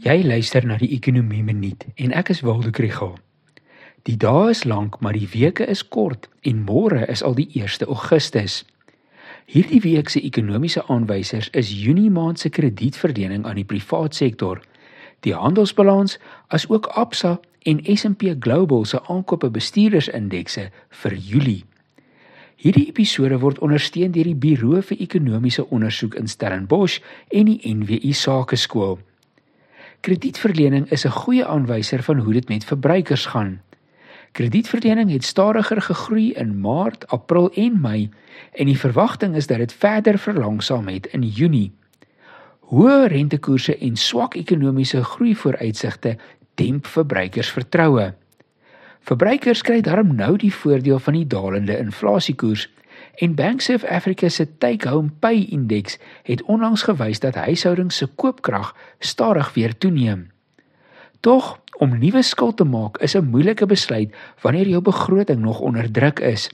Jy luister na die Ekonomie Minuut en ek is Waldo Krügel. Die dae is lank, maar die weke is kort en môre is al die 1 Augustus. Hierdie week se ekonomiese aanwysers is Junie maand se kredietverlening aan die privaat sektor, die handelsbalans, asook Absa en S&P Global se aankope bestuurdersindekse vir Julie. Hierdie episode word ondersteun deur die Buro vir Ekonomiese Onderzoek in Stellenbosch en die NWI Sakeskool. Kredietverlening is 'n goeie aanwyser van hoe dit met verbruikers gaan. Kredietverlening het stadiger gegroei in Maart, April en Mei en die verwagting is dat dit verder verlangsaam het in Junie. Hoë rentekoerse en swak ekonomiese groeivooruitsigte demp verbruikersvertroue. Verbruikers kry daarom nou die voordeel van die dalende inflasiekoers En Bank of Africa se take-home pay indeks het onlangs gewys dat huishoudings se koopkrag stadig weer toeneem. Tog, om nuwe skuld te maak is 'n moeilike besluit wanneer jou begroting nog onder druk is.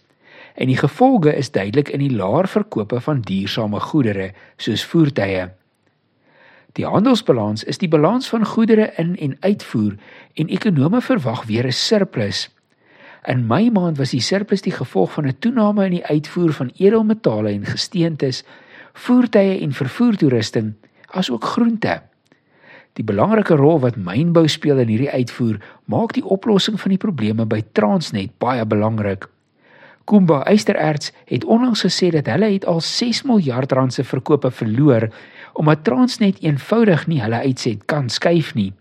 En die gevolge is duidelik in die laer verkope van duursame goedere soos voertuie. Die handelsbalans is die balans van goedere in en uitvoer en ekonome verwag weer 'n surplus. In Mei maand was die surplus die gevolg van 'n toename in die uitvoer van edelmetale en gesteentes, voertuie en vervoertoerusting, asook groente. Die belangrike rol wat mynbou speel in hierdie uitvoer, maak die oplossing van die probleme by Transnet baie belangrik. Kumba Eystererts het onlangs gesê dat hulle het al 6 miljard rand se verkope verloor omdat Transnet eenvoudig nie hulle uitset kan skuif nie.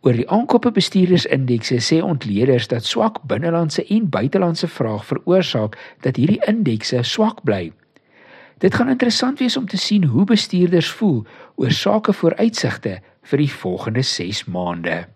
Oor die aankope bestuurdersindekse sê ontleeders dat swak binnelandse en buitelandse vraag veroorsaak dat hierdie indekse swak bly. Dit gaan interessant wees om te sien hoe bestuurders voel oor sake vooruitsigte vir die volgende 6 maande.